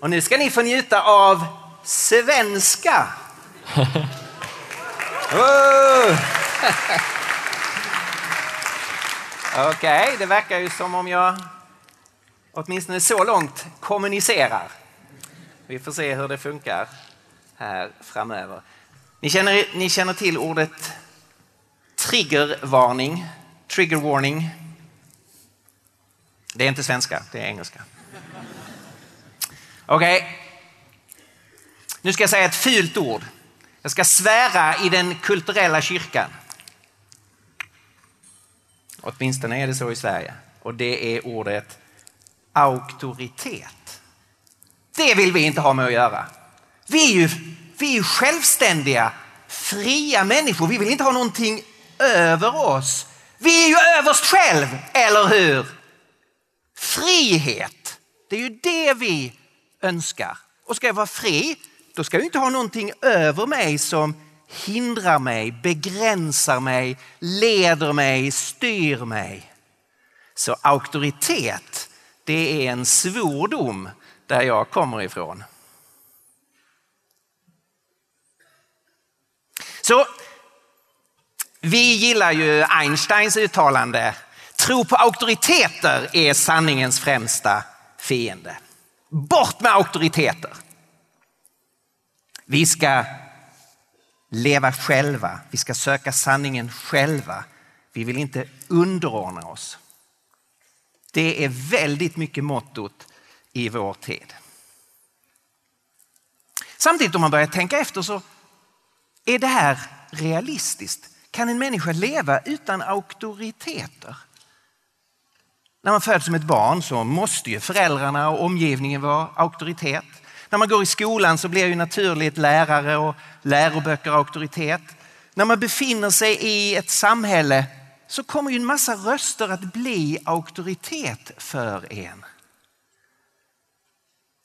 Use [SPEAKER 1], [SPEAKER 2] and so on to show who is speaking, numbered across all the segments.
[SPEAKER 1] Och nu ska ni få njuta av svenska. Okej, det verkar ju som om jag åtminstone så långt kommunicerar. Vi får se hur det funkar här framöver. Ni känner, ni känner till ordet triggervarning, trigger warning. Det är inte svenska, det är engelska. Okej. Okay. Nu ska jag säga ett fult ord. Jag ska svära i den kulturella kyrkan. Åtminstone är det så i Sverige. Och det är ordet auktoritet. Det vill vi inte ha med att göra. Vi är ju, vi är ju självständiga, fria människor. Vi vill inte ha någonting över oss. Vi är ju överst själv, eller hur? Frihet, det är ju det vi önskar. Och ska jag vara fri, då ska jag inte ha någonting över mig som hindrar mig, begränsar mig, leder mig, styr mig. Så auktoritet, det är en svordom där jag kommer ifrån. Så vi gillar ju Einsteins uttalande. Tro på auktoriteter är sanningens främsta fiende. Bort med auktoriteter. Vi ska leva själva, vi ska söka sanningen själva. Vi vill inte underordna oss. Det är väldigt mycket mottot i vår tid. Samtidigt om man börjar tänka efter så är det här realistiskt. Kan en människa leva utan auktoriteter? När man föds som ett barn så måste ju föräldrarna och omgivningen vara auktoritet. När man går i skolan så blir ju naturligt lärare och läroböcker auktoritet. När man befinner sig i ett samhälle så kommer ju en massa röster att bli auktoritet för en.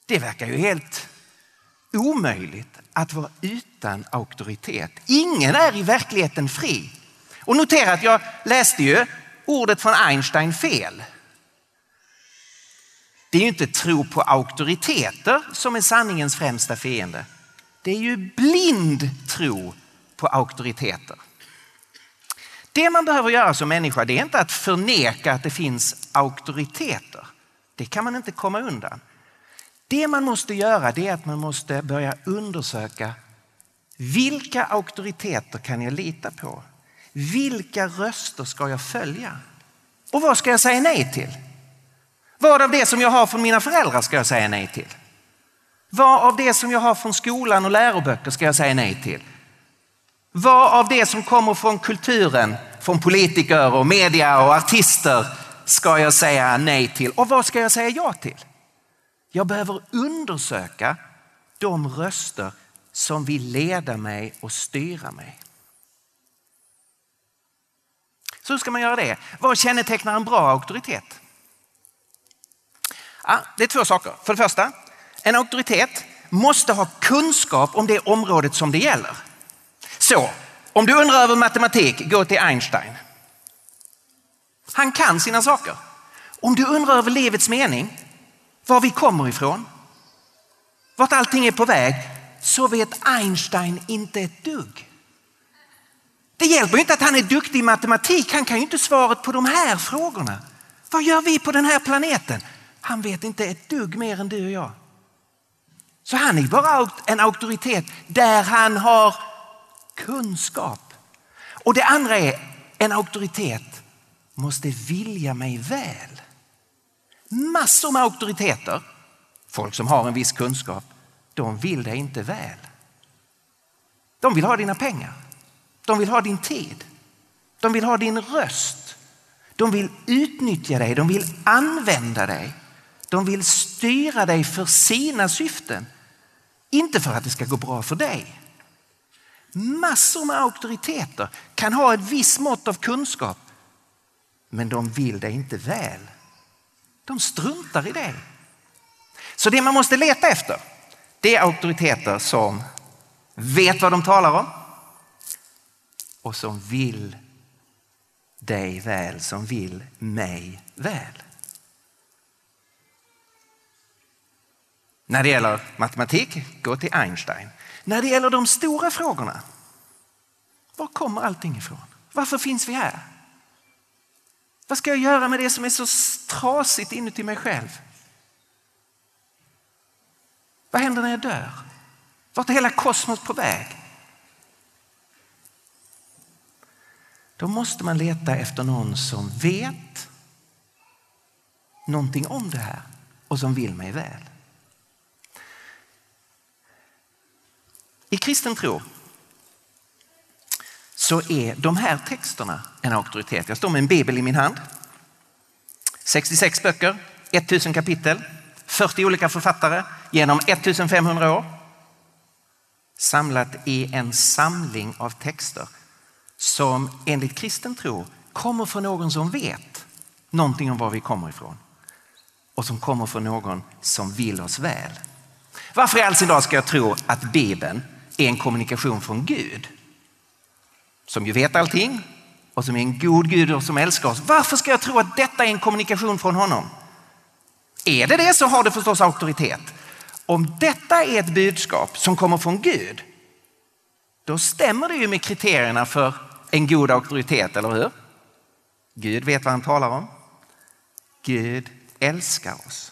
[SPEAKER 1] Det verkar ju helt omöjligt att vara utan auktoritet. Ingen är i verkligheten fri. Och notera att jag läste ju ordet från Einstein fel. Det är ju inte tro på auktoriteter som är sanningens främsta fiende. Det är ju blind tro på auktoriteter. Det man behöver göra som människa det är inte att förneka att det finns auktoriteter. Det kan man inte komma undan. Det man måste göra det är att man måste börja undersöka vilka auktoriteter kan jag lita på? Vilka röster ska jag följa? Och vad ska jag säga nej till? Vad av det som jag har från mina föräldrar ska jag säga nej till? Vad av det som jag har från skolan och läroböcker ska jag säga nej till? Vad av det som kommer från kulturen, från politiker och media och artister ska jag säga nej till? Och vad ska jag säga ja till? Jag behöver undersöka de röster som vill leda mig och styra mig. Så hur ska man göra det? Vad kännetecknar en bra auktoritet? Ja, det är två saker. För det första, en auktoritet måste ha kunskap om det området som det gäller. Så, om du undrar över matematik, gå till Einstein. Han kan sina saker. Om du undrar över livets mening, var vi kommer ifrån, vart allting är på väg, så vet Einstein inte ett dugg. Det hjälper inte att han är duktig i matematik, han kan ju inte svaret på de här frågorna. Vad gör vi på den här planeten? Han vet inte ett dugg mer än du och jag. Så han är bara en auktoritet där han har kunskap. Och det andra är en auktoritet måste vilja mig väl. Massor med auktoriteter, folk som har en viss kunskap, de vill dig inte väl. De vill ha dina pengar. De vill ha din tid. De vill ha din röst. De vill utnyttja dig, de vill använda dig. De vill styra dig för sina syften, inte för att det ska gå bra för dig. Massor med auktoriteter kan ha ett visst mått av kunskap, men de vill dig inte väl. De struntar i dig. Så det man måste leta efter, det är auktoriteter som vet vad de talar om och som vill dig väl, som vill mig väl. När det gäller matematik, gå till Einstein. När det gäller de stora frågorna, var kommer allting ifrån? Varför finns vi här? Vad ska jag göra med det som är så trasigt inuti mig själv? Vad händer när jag dör? Vart är hela kosmos på väg? Då måste man leta efter någon som vet någonting om det här och som vill mig väl. I kristen tro så är de här texterna en auktoritet. Jag står med en bibel i min hand. 66 böcker, 1000 kapitel, 40 olika författare genom 1500 år. Samlat i en samling av texter som enligt kristen tro kommer från någon som vet någonting om var vi kommer ifrån och som kommer från någon som vill oss väl. Varför i all sin dag ska jag tro att Bibeln är en kommunikation från Gud? Som ju vet allting och som är en god Gud och som älskar oss. Varför ska jag tro att detta är en kommunikation från honom? Är det det så har det förstås auktoritet. Om detta är ett budskap som kommer från Gud, då stämmer det ju med kriterierna för en god auktoritet, eller hur? Gud vet vad han talar om. Gud älskar oss.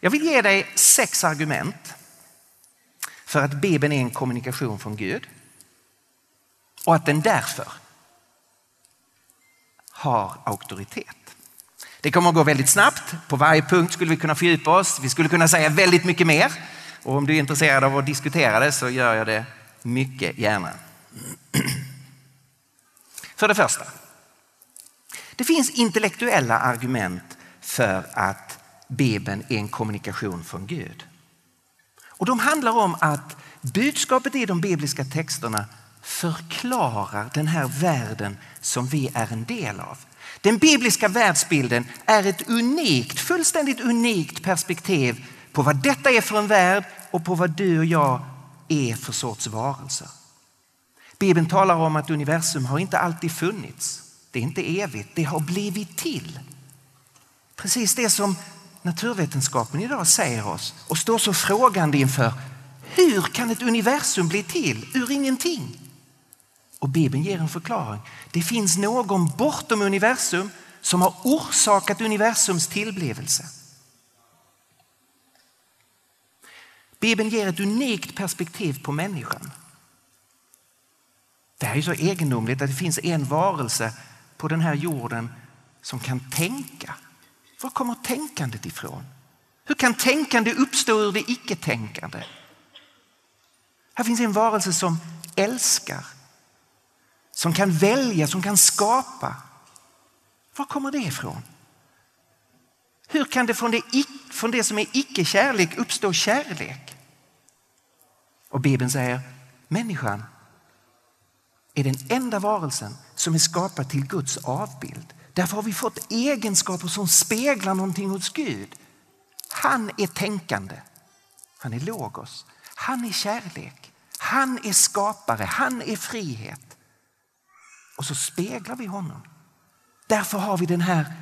[SPEAKER 1] Jag vill ge dig sex argument för att Bibeln är en kommunikation från Gud och att den därför har auktoritet. Det kommer att gå väldigt snabbt. På varje punkt skulle vi kunna fördjupa oss. Vi skulle kunna säga väldigt mycket mer. Och om du är intresserad av att diskutera det så gör jag det mycket gärna. För det första. Det finns intellektuella argument för att Bibeln är en kommunikation från Gud. Och de handlar om att budskapet i de bibliska texterna förklarar den här världen som vi är en del av. Den bibliska världsbilden är ett unikt, fullständigt unikt perspektiv på vad detta är för en värld och på vad du och jag är för sorts varelser. Bibeln talar om att universum har inte alltid funnits. Det är inte evigt, det har blivit till. Precis det som naturvetenskapen idag säger oss och står så frågande inför. Hur kan ett universum bli till ur ingenting? Och Bibeln ger en förklaring. Det finns någon bortom universum som har orsakat universums tillblivelse. Bibeln ger ett unikt perspektiv på människan. Det här är så egendomligt att det finns en varelse på den här jorden som kan tänka. Var kommer tänkandet ifrån? Hur kan tänkande uppstå ur det icke-tänkande? Här finns en varelse som älskar, som kan välja, som kan skapa. Var kommer det ifrån? Hur kan det från det, från det som är icke-kärlek uppstå kärlek? Och Bibeln säger människan är den enda varelsen som är skapad till Guds avbild. Därför har vi fått egenskaper som speglar någonting hos Gud. Han är tänkande. Han är logos. Han är kärlek. Han är skapare. Han är frihet. Och så speglar vi honom. Därför har vi den här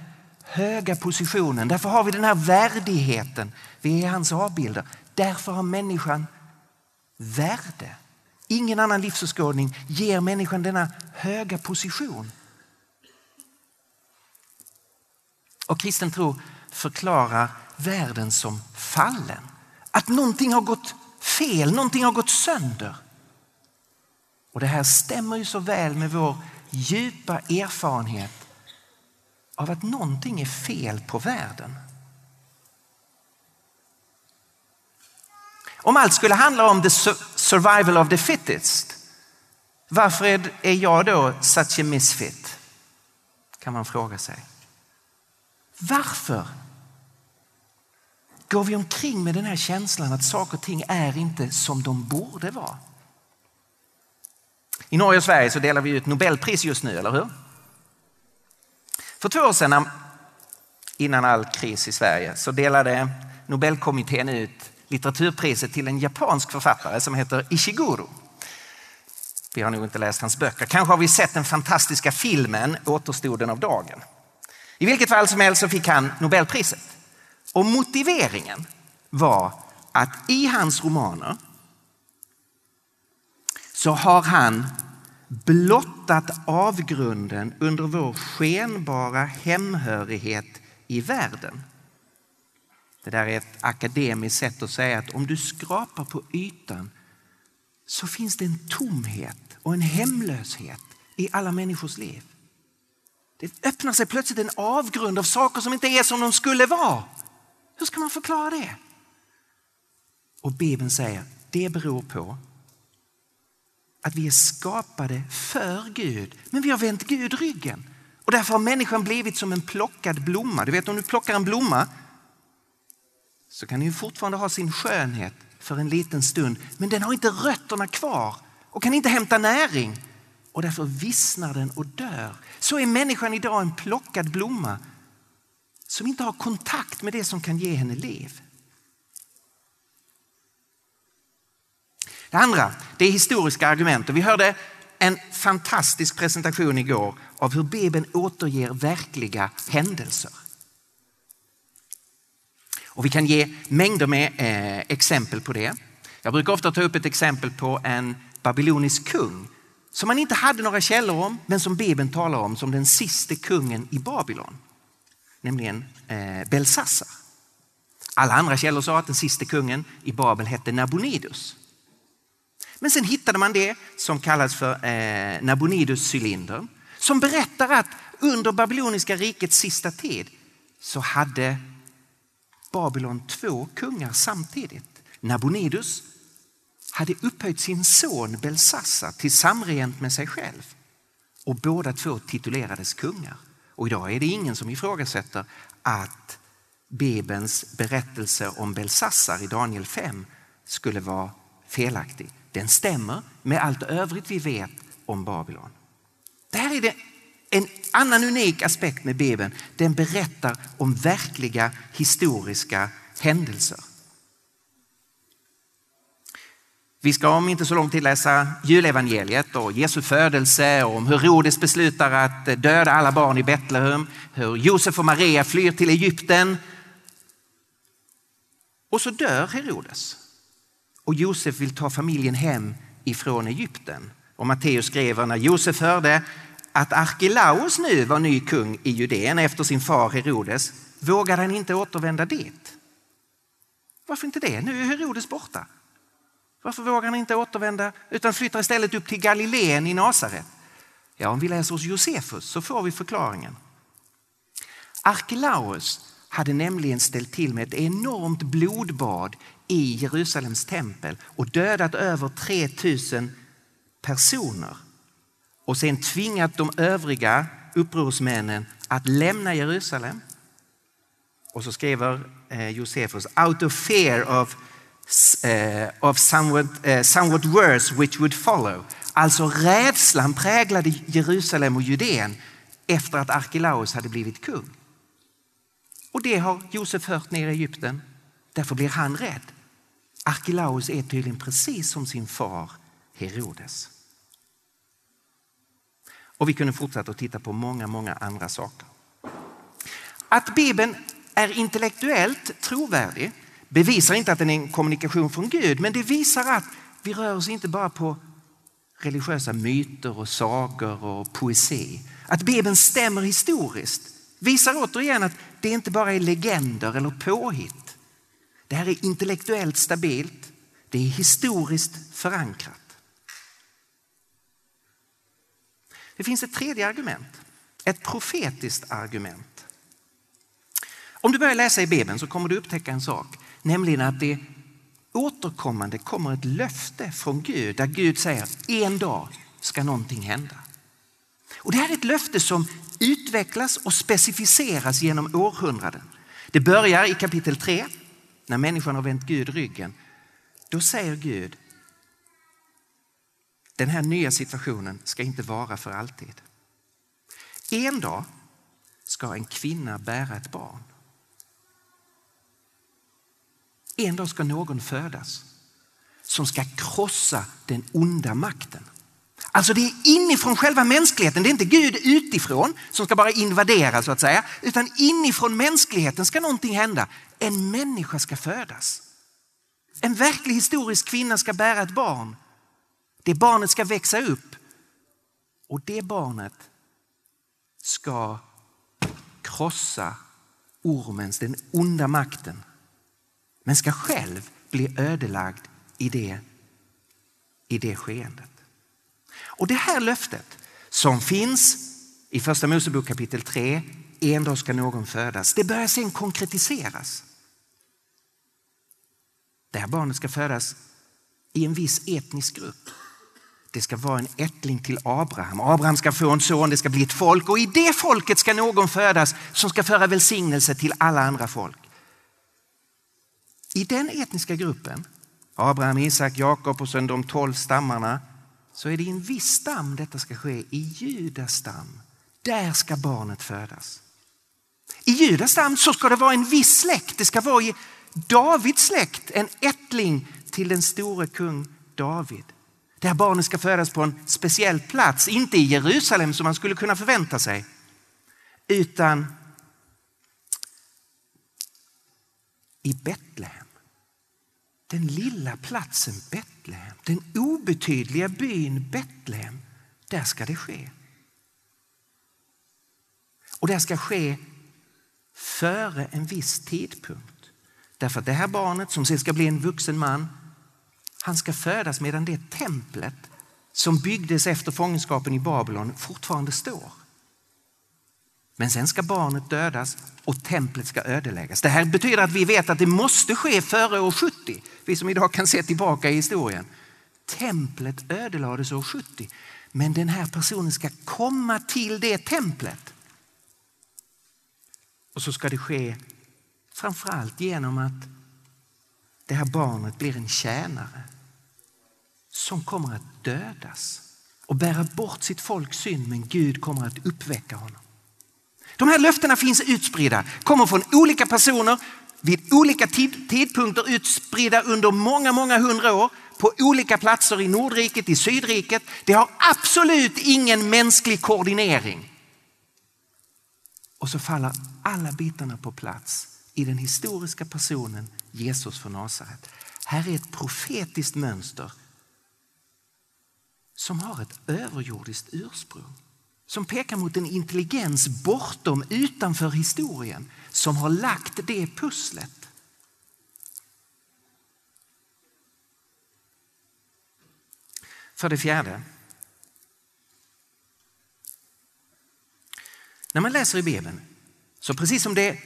[SPEAKER 1] höga positionen. Därför har vi den här värdigheten. Vi är hans avbilder. Därför har människan värde. Ingen annan livsåskådning ger människan denna höga position. Och kristen tro förklarar världen som fallen. Att någonting har gått fel, någonting har gått sönder. Och det här stämmer ju så väl med vår djupa erfarenhet av att någonting är fel på världen. Om allt skulle handla om the survival of the fittest, varför är jag då such a misfit? Kan man fråga sig. Varför går vi omkring med den här känslan att saker och ting är inte som de borde vara? I Norge och Sverige så delar vi ut Nobelpris just nu, eller hur? För två år sedan, innan all kris i Sverige, så delade Nobelkommittén ut litteraturpriset till en japansk författare som heter Ishiguro. Vi har nog inte läst hans böcker. Kanske har vi sett den fantastiska filmen Återstoden av dagen. I vilket fall som helst så fick han Nobelpriset. Och motiveringen var att i hans romaner så har han blottat avgrunden under vår skenbara hemhörighet i världen. Det där är ett akademiskt sätt att säga att om du skrapar på ytan så finns det en tomhet och en hemlöshet i alla människors liv. Det öppnar sig plötsligt en avgrund av saker som inte är som de skulle vara. Hur ska man förklara det? Och Bibeln säger det beror på att vi är skapade för Gud, men vi har vänt Gud ryggen. Och därför har människan blivit som en plockad blomma. Du vet om du plockar en blomma så kan den fortfarande ha sin skönhet för en liten stund, men den har inte rötterna kvar och kan inte hämta näring och därför vissnar den och dör. Så är människan idag en plockad blomma som inte har kontakt med det som kan ge henne liv. Det andra det är historiska argument. Och vi hörde en fantastisk presentation igår av hur Bibeln återger verkliga händelser. Och vi kan ge mängder med eh, exempel på det. Jag brukar ofta ta upp ett exempel på en babylonisk kung som man inte hade några källor om, men som Bibeln talar om som den sista kungen i Babylon, nämligen eh, Belsassar. Alla andra källor sa att den sista kungen i Babel hette Nabonidus. Men sen hittade man det som kallas för eh, Nabonidus cylinder som berättar att under babyloniska rikets sista tid så hade Babylon två kungar samtidigt. Nabonidus hade upphöjt sin son Belsassa till samregent med sig själv och båda två titulerades kungar. Och idag är det ingen som ifrågasätter att Bibelns berättelse om Belsassar i Daniel 5 skulle vara felaktig. Den stämmer med allt övrigt vi vet om Babylon. Det här är det en annan unik aspekt med Bibeln. Den berättar om verkliga historiska händelser. Vi ska om inte så lång tid läsa julevangeliet och Jesu födelse och om hur Herodes beslutar att döda alla barn i Betlehem, hur Josef och Maria flyr till Egypten. Och så dör Herodes. Och Josef vill ta familjen hem ifrån Egypten. Och Matteus skriver när Josef hörde att Arkelaus nu var ny kung i Judeen efter sin far Herodes vågade han inte återvända dit. Varför inte det? Nu är Herodes borta. Varför vågar han inte återvända utan flyttar istället upp till Galileen i Nasaret? Ja, om vi läser hos Josefus så får vi förklaringen. Arkelaus hade nämligen ställt till med ett enormt blodbad i Jerusalems tempel och dödat över 3000 personer och sen tvingat de övriga upprorsmännen att lämna Jerusalem. Och så skriver eh, Josefus, out of fear of, eh, of somewhat, eh, somewhat worse which would follow. Alltså rädslan präglade Jerusalem och Judeen efter att Arkelaus hade blivit kung. Och det har Josef hört ner i Egypten. Därför blir han rädd. Arkelaus är tydligen precis som sin far Herodes. Och vi kunde fortsätta att titta på många, många andra saker. Att Bibeln är intellektuellt trovärdig bevisar inte att den är en kommunikation från Gud, men det visar att vi rör oss inte bara på religiösa myter och sagor och poesi. Att Bibeln stämmer historiskt visar återigen att det inte bara är legender eller påhitt. Det här är intellektuellt stabilt, det är historiskt förankrat. Det finns ett tredje argument, ett profetiskt argument. Om du börjar läsa i Bibeln så kommer du upptäcka en sak, nämligen att det återkommande kommer ett löfte från Gud där Gud säger en dag ska någonting hända. Och det här är ett löfte som utvecklas och specificeras genom århundraden. Det börjar i kapitel 3 när människan har vänt Gud ryggen. Då säger Gud, den här nya situationen ska inte vara för alltid. En dag ska en kvinna bära ett barn. En dag ska någon födas som ska krossa den onda makten. Alltså det är inifrån själva mänskligheten, det är inte Gud utifrån som ska bara invadera så att säga, utan inifrån mänskligheten ska någonting hända. En människa ska födas. En verklig historisk kvinna ska bära ett barn. Det barnet ska växa upp och det barnet ska krossa ormens, den onda makten. Men ska själv bli ödelagd i det, i det skeendet. Och det här löftet som finns i första Mosebok kapitel 3, en dag ska någon födas, det börjar sen konkretiseras. Det här barnet ska födas i en viss etnisk grupp. Det ska vara en ättling till Abraham. Abraham ska få en son, det ska bli ett folk och i det folket ska någon födas som ska föra välsignelse till alla andra folk. I den etniska gruppen, Abraham, Isak, Jakob och sen de tolv stammarna, så är det i en viss stam detta ska ske, i Judas stam. Där ska barnet födas. I Judas stam så ska det vara en viss släkt, det ska vara i Davids släkt, en ättling till den store kung David. Det här barnet ska födas på en speciell plats, inte i Jerusalem som man skulle kunna förvänta sig, utan i Betlehem. Den lilla platsen Betlehem, den obetydliga byn Betlehem, där ska det ske. Och det ska ske före en viss tidpunkt. Därför att det här barnet som sen ska bli en vuxen man, han ska födas medan det templet som byggdes efter fångenskapen i Babylon fortfarande står. Men sen ska barnet dödas och templet ska ödeläggas. Det här betyder att vi vet att det måste ske före år 70. Vi som idag kan se tillbaka i historien. Templet ödelades år 70. Men den här personen ska komma till det templet. Och så ska det ske framförallt genom att det här barnet blir en tjänare som kommer att dödas och bära bort sitt folks synd men Gud kommer att uppväcka honom. De här löftena finns utspridda, kommer från olika personer vid olika tid, tidpunkter utspridda under många, många hundra år på olika platser i Nordriket, i Sydriket. Det har absolut ingen mänsklig koordinering. Och så faller alla bitarna på plats i den historiska personen Jesus från Nasaret. Här är ett profetiskt mönster som har ett överjordiskt ursprung som pekar mot en intelligens bortom, utanför historien som har lagt det pusslet. För det fjärde. När man läser i Bibeln, så precis som det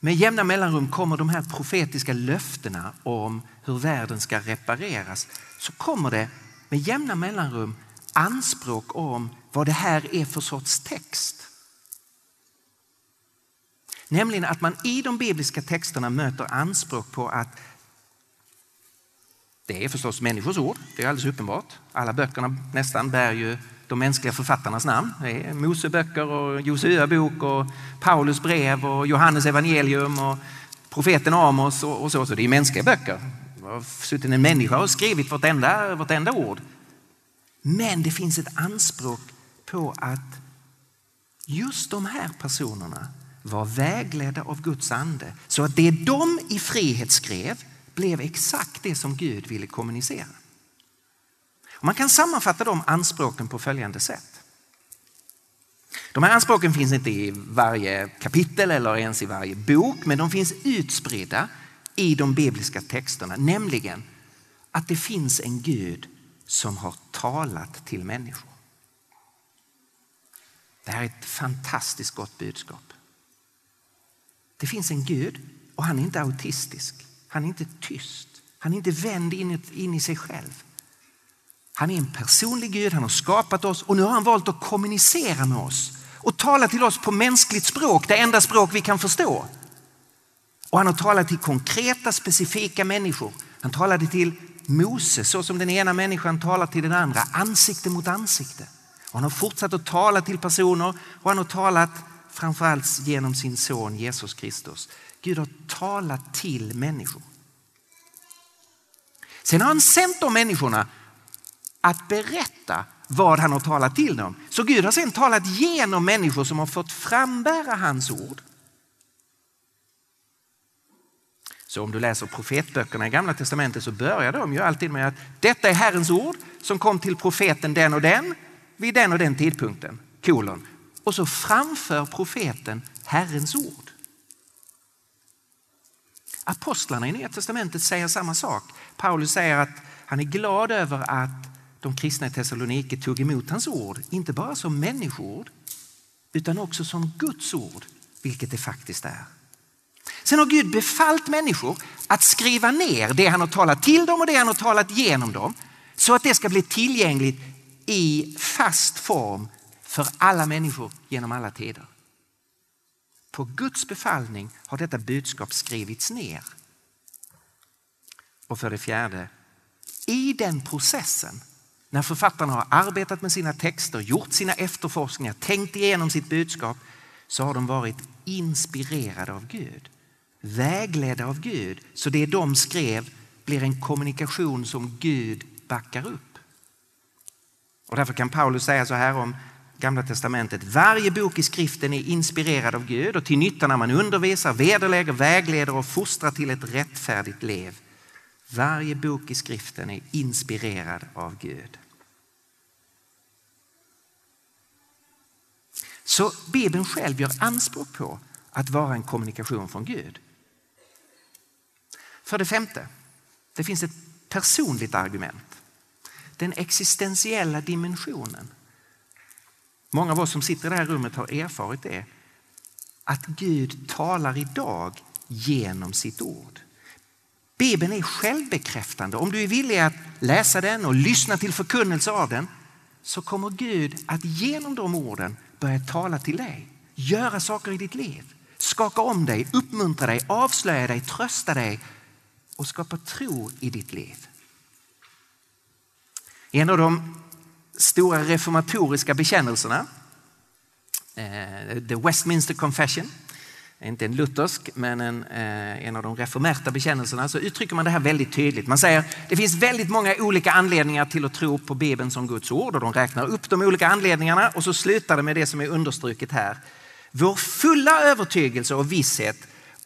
[SPEAKER 1] med jämna mellanrum kommer de här profetiska löftena om hur världen ska repareras, så kommer det med jämna mellanrum anspråk om vad det här är för sorts text. Nämligen att man i de bibliska texterna möter anspråk på att det är förstås människors ord, det är alldeles uppenbart. Alla böckerna nästan bär ju de mänskliga författarnas namn. Det är Moseböcker och Josua bok och Paulus brev och Johannes evangelium och profeten Amos och, så. så. Det är mänskliga böcker. Det har suttit en människa och skrivit vartenda, vartenda ord. Men det finns ett anspråk på att just de här personerna var vägledda av Guds ande. Så att det de i frihet skrev blev exakt det som Gud ville kommunicera. Och man kan sammanfatta de anspråken på följande sätt. De här anspråken finns inte i varje kapitel eller ens i varje bok, men de finns utspridda i de bibliska texterna, nämligen att det finns en Gud som har talat till människor. Det här är ett fantastiskt gott budskap. Det finns en Gud och han är inte autistisk. Han är inte tyst. Han är inte vänd in, i sig själv. Han är en personlig Gud, han har skapat oss och nu har han valt att kommunicera med oss och tala till oss på mänskligt språk, det enda språk vi kan förstå. Och han har talat till konkreta, specifika människor. Han talade till Mose så som den ena människan talar till den andra, ansikte mot ansikte. Och han har fortsatt att tala till personer och han har talat framförallt genom sin son Jesus Kristus. Gud har talat till människor. Sen har han sänt de människorna att berätta vad han har talat till dem. Så Gud har sen talat genom människor som har fått frambära hans ord. Så om du läser profetböckerna i Gamla Testamentet så börjar de ju alltid med att detta är Herrens ord som kom till profeten den och den vid den och den tidpunkten. Kolon. Och så framför profeten Herrens ord. Apostlarna i Nya Testamentet säger samma sak. Paulus säger att han är glad över att de kristna i Thessaloniki tog emot hans ord, inte bara som människoord utan också som Guds ord, vilket det faktiskt är. Sen har Gud befallt människor att skriva ner det han har talat till dem och det han har talat genom dem så att det ska bli tillgängligt i fast form för alla människor genom alla tider. På Guds befallning har detta budskap skrivits ner. Och för det fjärde, i den processen när författarna har arbetat med sina texter, gjort sina efterforskningar, tänkt igenom sitt budskap så har de varit inspirerade av Gud vägledda av Gud. Så det de skrev blir en kommunikation som Gud backar upp. Och därför kan Paulus säga så här om Gamla testamentet. Varje bok i skriften är inspirerad av Gud och till nytta när man undervisar, vederlägger, vägleder och fostrar till ett rättfärdigt liv. Varje bok i skriften är inspirerad av Gud. Så Bibeln själv gör anspråk på att vara en kommunikation från Gud. För det femte, det finns ett personligt argument. Den existentiella dimensionen. Många av oss som sitter i det här rummet har erfarit det. Att Gud talar idag genom sitt ord. Bibeln är självbekräftande. Om du är villig att läsa den och lyssna till förkunnelse av den så kommer Gud att genom de orden börja tala till dig, göra saker i ditt liv, skaka om dig, uppmuntra dig, avslöja dig, trösta dig och skapa tro i ditt liv. En av de stora reformatoriska bekännelserna, eh, The Westminster Confession, inte en luthersk men en, eh, en av de reformerta bekännelserna, så uttrycker man det här väldigt tydligt. Man säger det finns väldigt många olika anledningar till att tro på Bibeln som Guds ord och de räknar upp de olika anledningarna och så slutar det med det som är understruket här. Vår fulla övertygelse och visshet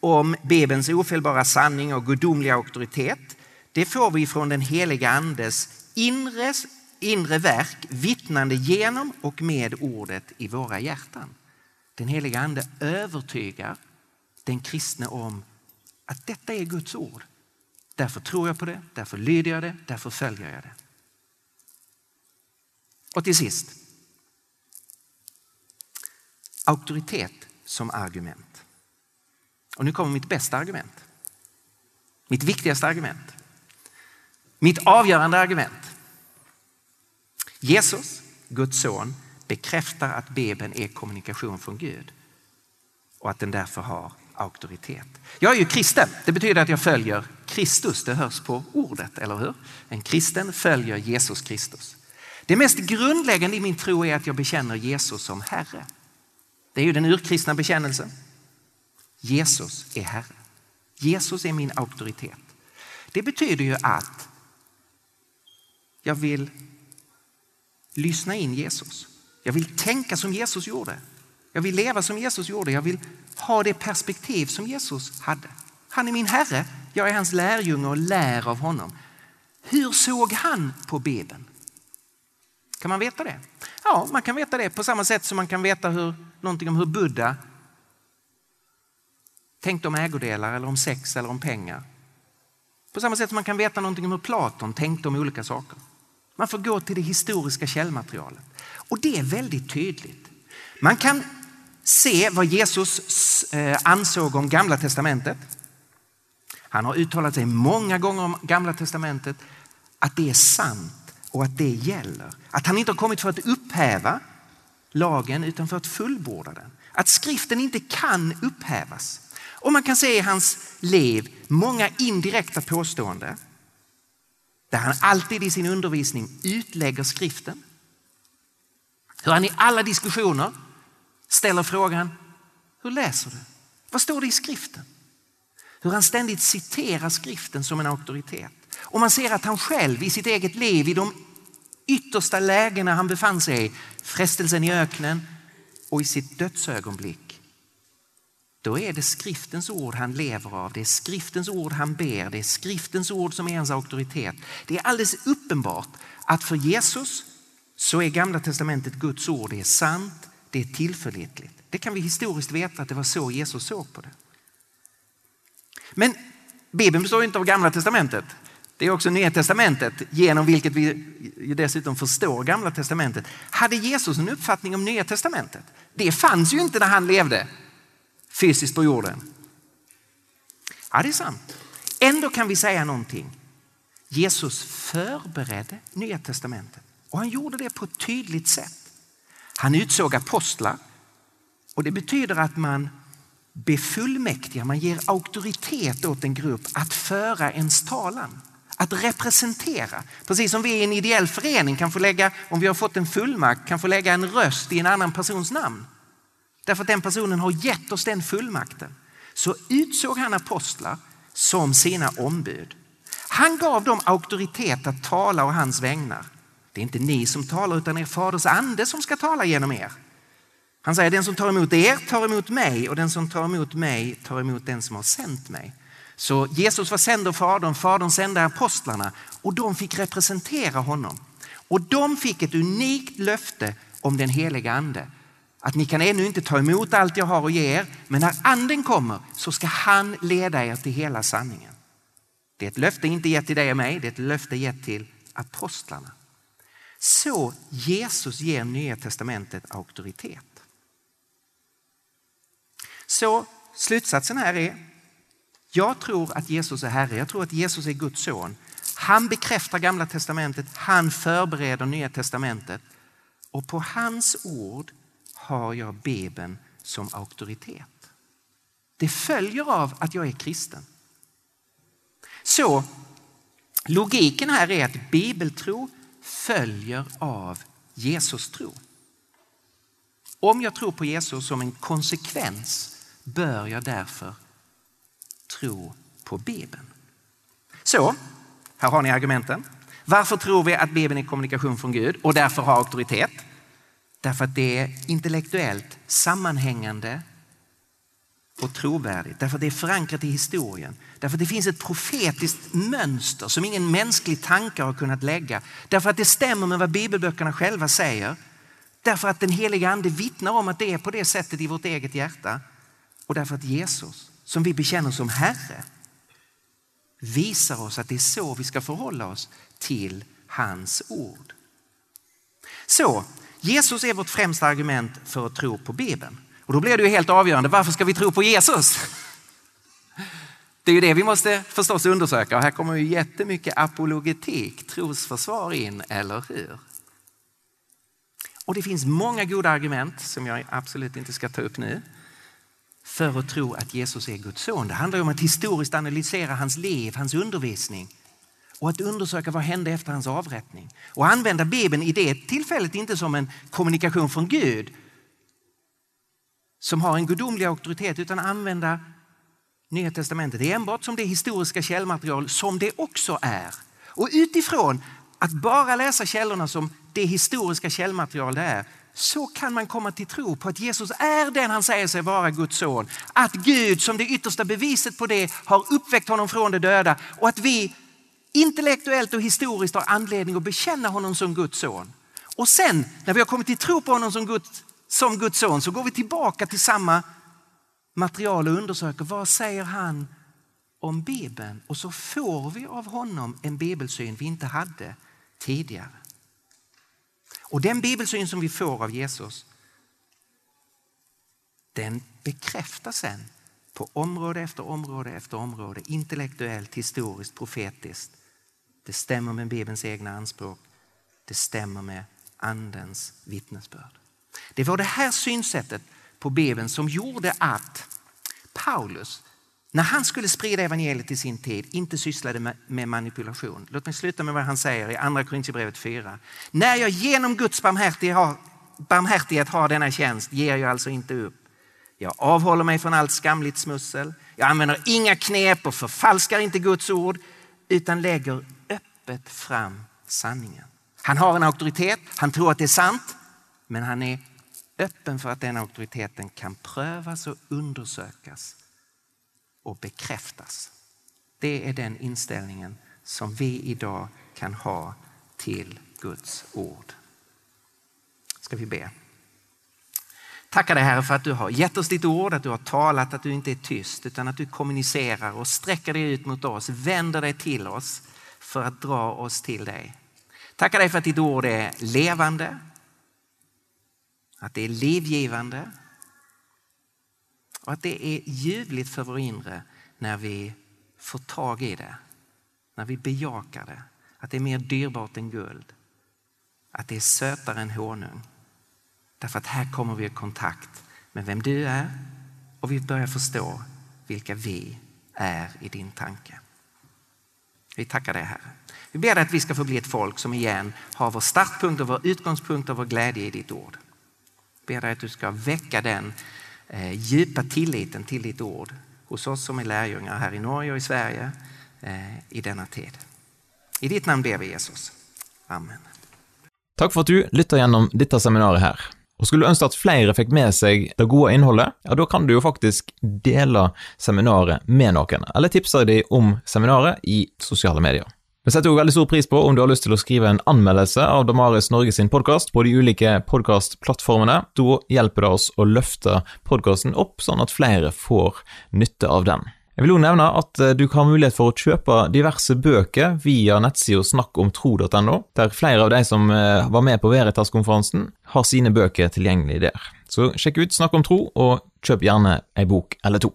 [SPEAKER 1] om Bibelns ofelbara sanning och gudomliga auktoritet, det får vi från den heliga Andes inre, inre verk vittnande genom och med ordet i våra hjärtan. Den heliga Ande övertygar den kristne om att detta är Guds ord. Därför tror jag på det, därför lyder jag det, därför följer jag det. Och till sist, auktoritet som argument. Och nu kommer mitt bästa argument. Mitt viktigaste argument. Mitt avgörande argument. Jesus, Guds son, bekräftar att Bibeln är kommunikation från Gud och att den därför har auktoritet. Jag är ju kristen. Det betyder att jag följer Kristus. Det hörs på ordet, eller hur? En kristen följer Jesus Kristus. Det mest grundläggande i min tro är att jag bekänner Jesus som Herre. Det är ju den urkristna bekännelsen. Jesus är Herre. Jesus är min auktoritet. Det betyder ju att jag vill lyssna in Jesus. Jag vill tänka som Jesus gjorde. Jag vill leva som Jesus gjorde. Jag vill ha det perspektiv som Jesus hade. Han är min Herre. Jag är hans lärjunge och lär av honom. Hur såg han på Bibeln? Kan man veta det? Ja, man kan veta det på samma sätt som man kan veta hur, någonting om hur Buddha tänkte om ägodelar eller om sex eller om pengar. På samma sätt som man kan veta någonting om hur Platon tänkte om olika saker. Man får gå till det historiska källmaterialet. Och det är väldigt tydligt. Man kan se vad Jesus eh, ansåg om Gamla Testamentet. Han har uttalat sig många gånger om Gamla Testamentet att det är sant och att det gäller. Att han inte har kommit för att upphäva lagen utan för att fullborda den. Att skriften inte kan upphävas. Och man kan se i hans liv många indirekta påståenden där han alltid i sin undervisning utlägger skriften. Hur han i alla diskussioner ställer frågan, hur läser du? Vad står det i skriften? Hur han ständigt citerar skriften som en auktoritet. Och man ser att han själv i sitt eget liv, i de yttersta lägena han befann sig i, frestelsen i öknen och i sitt dödsögonblick, då är det skriftens ord han lever av. Det är skriftens ord han ber. Det är skriftens ord som är hans auktoritet. Det är alldeles uppenbart att för Jesus så är gamla testamentet Guds ord. Det är sant, det är tillförlitligt. Det kan vi historiskt veta att det var så Jesus såg på det. Men Bibeln består inte av gamla testamentet. Det är också Nya testamentet genom vilket vi dessutom förstår gamla testamentet. Hade Jesus en uppfattning om Nya testamentet? Det fanns ju inte när han levde fysiskt på jorden. Ja, det är sant. Ändå kan vi säga någonting. Jesus förberedde Nya testamentet och han gjorde det på ett tydligt sätt. Han utsåg apostlar och det betyder att man befullmäktigar, man ger auktoritet åt en grupp att föra ens talan. Att representera. Precis som vi i en ideell förening kan få lägga, om vi har fått en fullmakt, kan få lägga en röst i en annan persons namn. Därför att den personen har gett oss den fullmakten. Så utsåg han apostlar som sina ombud. Han gav dem auktoritet att tala och hans vägnar. Det är inte ni som talar utan er faders ande som ska tala genom er. Han säger den som tar emot er tar emot mig och den som tar emot mig tar emot den som har sänt mig. Så Jesus var sänd av Fadern, Fadern sände apostlarna och de fick representera honom. Och de fick ett unikt löfte om den heliga ande. Att ni kan ännu inte ta emot allt jag har att ge er, men när anden kommer så ska han leda er till hela sanningen. Det är ett löfte inte gett till dig och mig, det är ett löfte gett till apostlarna. Så Jesus ger Nya Testamentet auktoritet. Så slutsatsen här är, jag tror att Jesus är Herre, jag tror att Jesus är Guds son. Han bekräftar Gamla Testamentet, han förbereder Nya Testamentet och på hans ord har jag Bibeln som auktoritet. Det följer av att jag är kristen. Så logiken här är att bibeltro följer av Jesus tro. Om jag tror på Jesus som en konsekvens bör jag därför tro på Bibeln. Så, här har ni argumenten. Varför tror vi att Bibeln är kommunikation från Gud och därför har auktoritet? Därför att det är intellektuellt sammanhängande och trovärdigt. Därför att det är förankrat i historien. Därför att det finns ett profetiskt mönster som ingen mänsklig tanke har kunnat lägga. Därför att det stämmer med vad bibelböckerna själva säger. Därför att den heliga ande vittnar om att det är på det sättet i vårt eget hjärta. Och därför att Jesus, som vi bekänner som Herre, visar oss att det är så vi ska förhålla oss till hans ord. Så Jesus är vårt främsta argument för att tro på Bibeln. Och då blir det ju helt avgörande, varför ska vi tro på Jesus? Det är ju det vi måste förstås undersöka och här kommer ju jättemycket apologetik, trosförsvar in, eller hur? Och det finns många goda argument som jag absolut inte ska ta upp nu för att tro att Jesus är Guds son. Det handlar om att historiskt analysera hans liv, hans undervisning och att undersöka vad hände efter hans avrättning. Och använda Bibeln i det tillfället inte som en kommunikation från Gud som har en gudomlig auktoritet utan använda Nya testamentet enbart som det historiska källmaterial som det också är. Och utifrån att bara läsa källorna som det historiska källmaterial det är så kan man komma till tro på att Jesus är den han säger sig vara, Guds son. Att Gud som det yttersta beviset på det har uppväckt honom från de döda och att vi intellektuellt och historiskt har anledning att bekänna honom som Guds son. Och sen när vi har kommit till tro på honom som Guds, som Guds son så går vi tillbaka till samma material och undersöker vad säger han om Bibeln och så får vi av honom en bibelsyn vi inte hade tidigare. Och den bibelsyn som vi får av Jesus den bekräftas sen på område efter område efter område, intellektuellt, historiskt, profetiskt. Det stämmer med Bibelns egna anspråk. Det stämmer med Andens vittnesbörd. Det var det här synsättet på Bibeln som gjorde att Paulus, när han skulle sprida evangeliet i sin tid, inte sysslade med, manipulation. Låt mig sluta med vad han säger i Andra Korinthierbrevet 4. När jag genom Guds barmhärtighet har, barmhärtighet har denna tjänst ger jag alltså inte upp. Jag avhåller mig från allt skamligt smussel. Jag använder inga knep och förfalskar inte Guds ord utan lägger öppet fram sanningen. Han har en auktoritet, han tror att det är sant, men han är öppen för att den auktoriteten kan prövas och undersökas och bekräftas. Det är den inställningen som vi idag kan ha till Guds ord. Ska vi be. Tackar dig Herre för att du har gett oss ditt ord, att du har talat, att du inte är tyst utan att du kommunicerar och sträcker dig ut mot oss, vänder dig till oss för att dra oss till dig. Tackar dig för att ditt ord är levande, att det är livgivande och att det är ljuvligt för vår inre när vi får tag i det, när vi bejakar det. Att det är mer dyrbart än guld, att det är sötare än honung. Därför att här kommer vi i kontakt med vem du är och vi börjar förstå vilka vi är i din tanke. Vi tackar dig Herre. Vi ber dig att vi ska få bli ett folk som igen har vår startpunkt och vår utgångspunkt och vår glädje i ditt ord. Vi ber dig att du ska väcka den eh, djupa tilliten till ditt ord hos oss som är lärjungar här i Norge och i Sverige eh, i denna tid. I ditt namn ber vi Jesus. Amen.
[SPEAKER 2] Tack för att du lyssnar igenom detta seminarium här. Och skulle du önska att fler fick med sig det goda innehållet, ja, då kan du ju faktiskt dela seminariet med någon, eller tipsa dem om seminariet i sociala medier. Vi setter jo veldig stor pris på om du har lyst til å skrive en anmeldelse av Damaris Norge sin podkast på de ulike podkastplattformene. Da hjelper det oss å løfte podkasten opp, sånn at flere får nytte av den. Jeg vil også nevne at eh, du kan ha mulighet for å kjøpe diverse bøker via nettsida snakkomtro.no, der flere av de som eh, var med på Veritas-konferansen, har sine bøker tilgjengelig der. Så sjekk ut Snakk om tro, og kjøp gjerne ei bok eller to.